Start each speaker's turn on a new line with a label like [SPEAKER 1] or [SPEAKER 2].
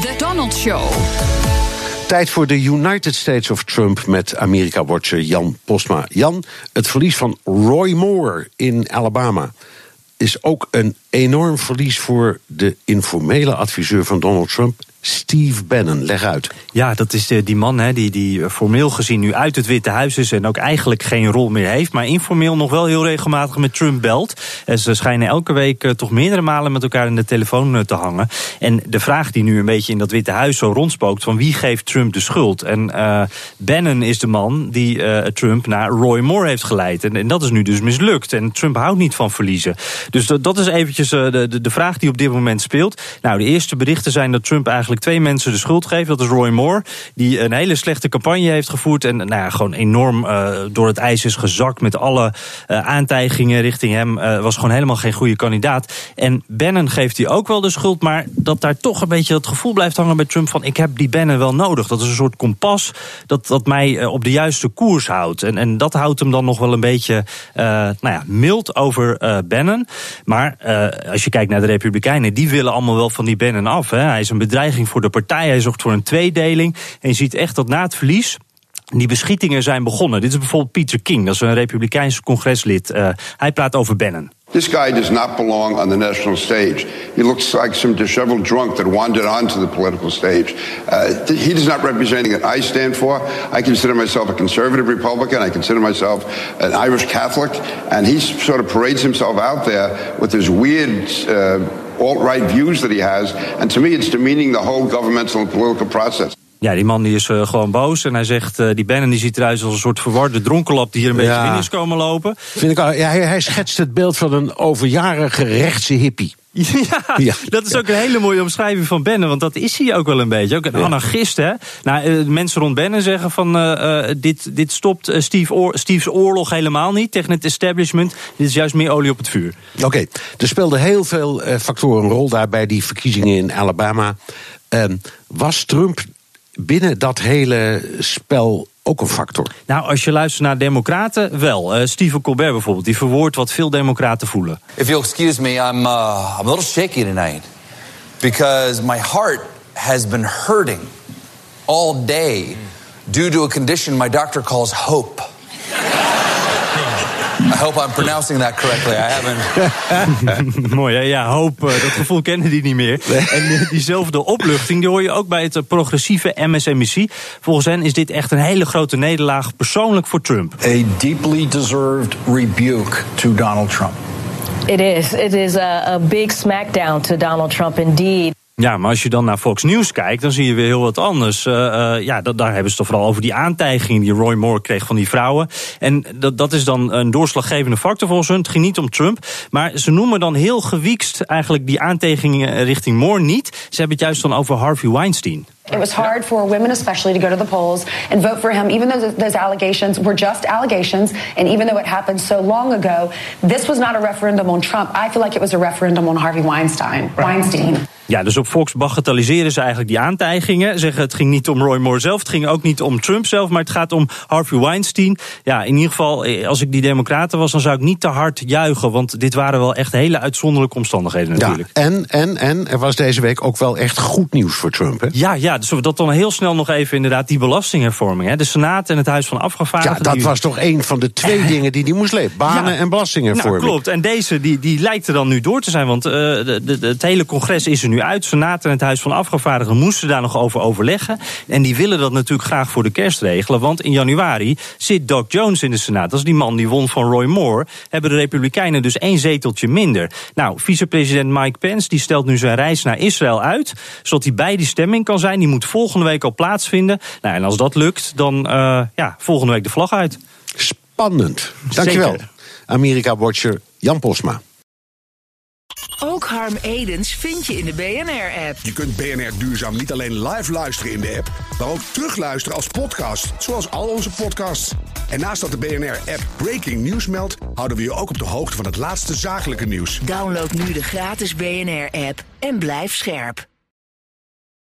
[SPEAKER 1] The Donald Show.
[SPEAKER 2] Tijd voor de United States of Trump met Amerika-watcher Jan Posma. Jan, het verlies van Roy Moore in Alabama is ook een enorm verlies voor de informele adviseur van Donald Trump, Steve Bannon. Leg uit.
[SPEAKER 3] Ja, dat is die man hè, die, die formeel gezien nu uit het Witte Huis is en ook eigenlijk geen rol meer heeft, maar informeel nog wel heel regelmatig met Trump belt. En ze schijnen elke week eh, toch meerdere malen met elkaar in de telefoon eh, te hangen. En de vraag die nu een beetje in dat Witte Huis zo rondspookt: van wie geeft Trump de schuld? En Bannon is de man die Trump naar Roy Moore heeft geleid. En, en, dat is nu dus mislukt. En Trump houdt niet van verliezen. Dus dat, dat is eventjes uh, de, de vraag die op dit moment speelt. Nou, de eerste berichten zijn dat Trump eigenlijk twee mensen de schuld geeft. Dat is Roy Moore, die een hele slechte campagne heeft gevoerd. En nou ja, gewoon enorm uh, door het ijs is gezakt met alle uh, aantijgingen richting hem. Uh, was gewoon helemaal geen goede kandidaat. En Bannon geeft hij ook wel de schuld. Maar dat daar toch een beetje het gevoel blijft hangen bij Trump van ik heb die Bannon wel nodig. Dat is een soort kompas dat, dat mij op de juiste koers houdt. En, en dat houdt hem dan nog wel een beetje nou ja, mild over Bannon. Maar als je kijkt naar de Republikeinen, die willen allemaal wel van die Bannon af. Hè. Hij is een bedreiging voor de partij. Hij zorgt voor een tweedeling. En je ziet echt dat na het verlies. Die beschietingen zijn begonnen. Dit is bijvoorbeeld Peter King, dat is een Republikeins congreslid. Uh, hij praat over Bannon.
[SPEAKER 4] This guy does not belong on the national stage. He looks like some disheveled drunk that wandered onto the political stage. Uh, he is not representing what I stand for. I consider myself a conservative Republican. I consider myself an Irish Catholic. And he sort of parades himself out there with his weird. Uh, alt-right views that he has. And to me, it's demeaning the whole governmental and political process.
[SPEAKER 3] Ja, die man die is uh, gewoon boos. En hij zegt, uh, die Bannon die ziet eruit als een soort verwarde dronkenlap... die hier een beetje
[SPEAKER 2] Ja.
[SPEAKER 3] binnen is komen lopen.
[SPEAKER 2] Vind ik, al- ja, hij, hij schetst het beeld van een overjarige rechtse hippie.
[SPEAKER 3] Ja,
[SPEAKER 2] Ja.
[SPEAKER 3] dat is ook een hele mooie omschrijving van Bannon. Want dat is hij ook wel een beetje. Ook een anarchist, hè. Nou, eh, mensen rond Bannon zeggen van... eh, eh, dit, dit stopt eh, Steve Oor- Steve's oorlog helemaal niet tegen het establishment. Dit is juist meer olie op het vuur.
[SPEAKER 2] Oké, er speelden heel veel eh, factoren een rol daar bij die verkiezingen in Alabama. Ehm, was Trump binnen dat hele spel ook een factor?
[SPEAKER 3] Nou, als je luistert naar democraten, wel. Eh Stephen Colbert bijvoorbeeld, die verwoordt wat veel democraten voelen.
[SPEAKER 5] If you'll excuse me, I'm, uh, I'm a little shaky tonight because my heart has been hurting all day due to a condition my doctor calls hope. I hope I'm pronouncing that correctly. I haven't.
[SPEAKER 3] Mooi, hè? ja, hoop, eh, dat gevoel kennen die niet meer. En eh, diezelfde opluchting, die hoor je ook bij het eh, progressieve MSNBC. Volgens hen is dit echt een hele grote nederlaag, persoonlijk voor Trump.
[SPEAKER 6] a deeply deserved rebuke to Donald Trump.
[SPEAKER 7] It is. It is a, a big smackdown to Donald Trump, indeed.
[SPEAKER 3] Ja, maar als je dan naar Fox News kijkt, dan zie je weer heel wat anders. Eh, eh, ja, daar hebben ze toch vooral over die aantijgingen die Roy Moore kreeg van die vrouwen. En dat, dat is dan een doorslaggevende factor volgens hun. Het ging niet om Trump. Maar ze noemen dan heel gewiekst eigenlijk die aantijgingen richting Moore niet. Ze hebben het juist dan over Harvey Weinstein.
[SPEAKER 8] It was hard for women, especially, to go to the polls and vote for him, even though those allegations were just allegations. And even though it happened so long ago, this was not a referendum on Trump. I feel like it was a referendum on Harvey Weinstein. Weinstein.
[SPEAKER 3] Ja, dus op Fox bagatelliseren ze eigenlijk die aantijgingen. Zeggen het ging niet om Roy Moore zelf, het ging ook niet om Trump zelf, maar het gaat om Harvey Weinstein. Ja, in ieder geval, eh, als ik die Democraten was, dan zou ik niet te hard juichen. Want dit waren wel echt hele uitzonderlijke omstandigheden natuurlijk.
[SPEAKER 2] Ja, en, en, en er was deze week ook wel echt goed nieuws voor Trump. Hè?
[SPEAKER 3] Ja, ja, dus dat dan heel snel nog even inderdaad die belastinghervorming. Hè. De Senaat en het Huis van Afgevaardigden.
[SPEAKER 2] Ja, dat
[SPEAKER 3] die-
[SPEAKER 2] was toch een van de twee dingen die hij moest leven. Banen
[SPEAKER 3] Ja.
[SPEAKER 2] en belastinghervorming.
[SPEAKER 3] Nou, klopt. En deze die, die lijkt er dan nu door te zijn. Want eh, de, de, het hele congres is er nu uit. Senaat en het Huis van Afgevaardigden moesten daar nog over overleggen. En die willen dat natuurlijk graag voor de kerst regelen. Want in januari zit Doc Jones in de Senaat. Dat is die man die won van Roy Moore. Hebben de Republikeinen dus één zeteltje minder. Nou, vicepresident Mike Pence die stelt nu zijn reis naar Israël uit. Zodat hij bij die stemming kan zijn. Die moet volgende week al plaatsvinden. Nou, en als dat lukt, dan eh, ja, volgende week de vlag uit.
[SPEAKER 2] Spannend. Dankjewel. Amerika-watcher Jan Posma.
[SPEAKER 9] Ook Harm Edens vind je in de BNR-app.
[SPEAKER 10] Je kunt BNR Duurzaam niet alleen live luisteren in de app, maar ook terugluisteren als podcast, zoals al onze podcasts. En naast dat de BNR-app Breaking News meldt, houden we je ook op de hoogte van het laatste zakelijke nieuws.
[SPEAKER 9] Download nu de gratis BNR-app en blijf scherp.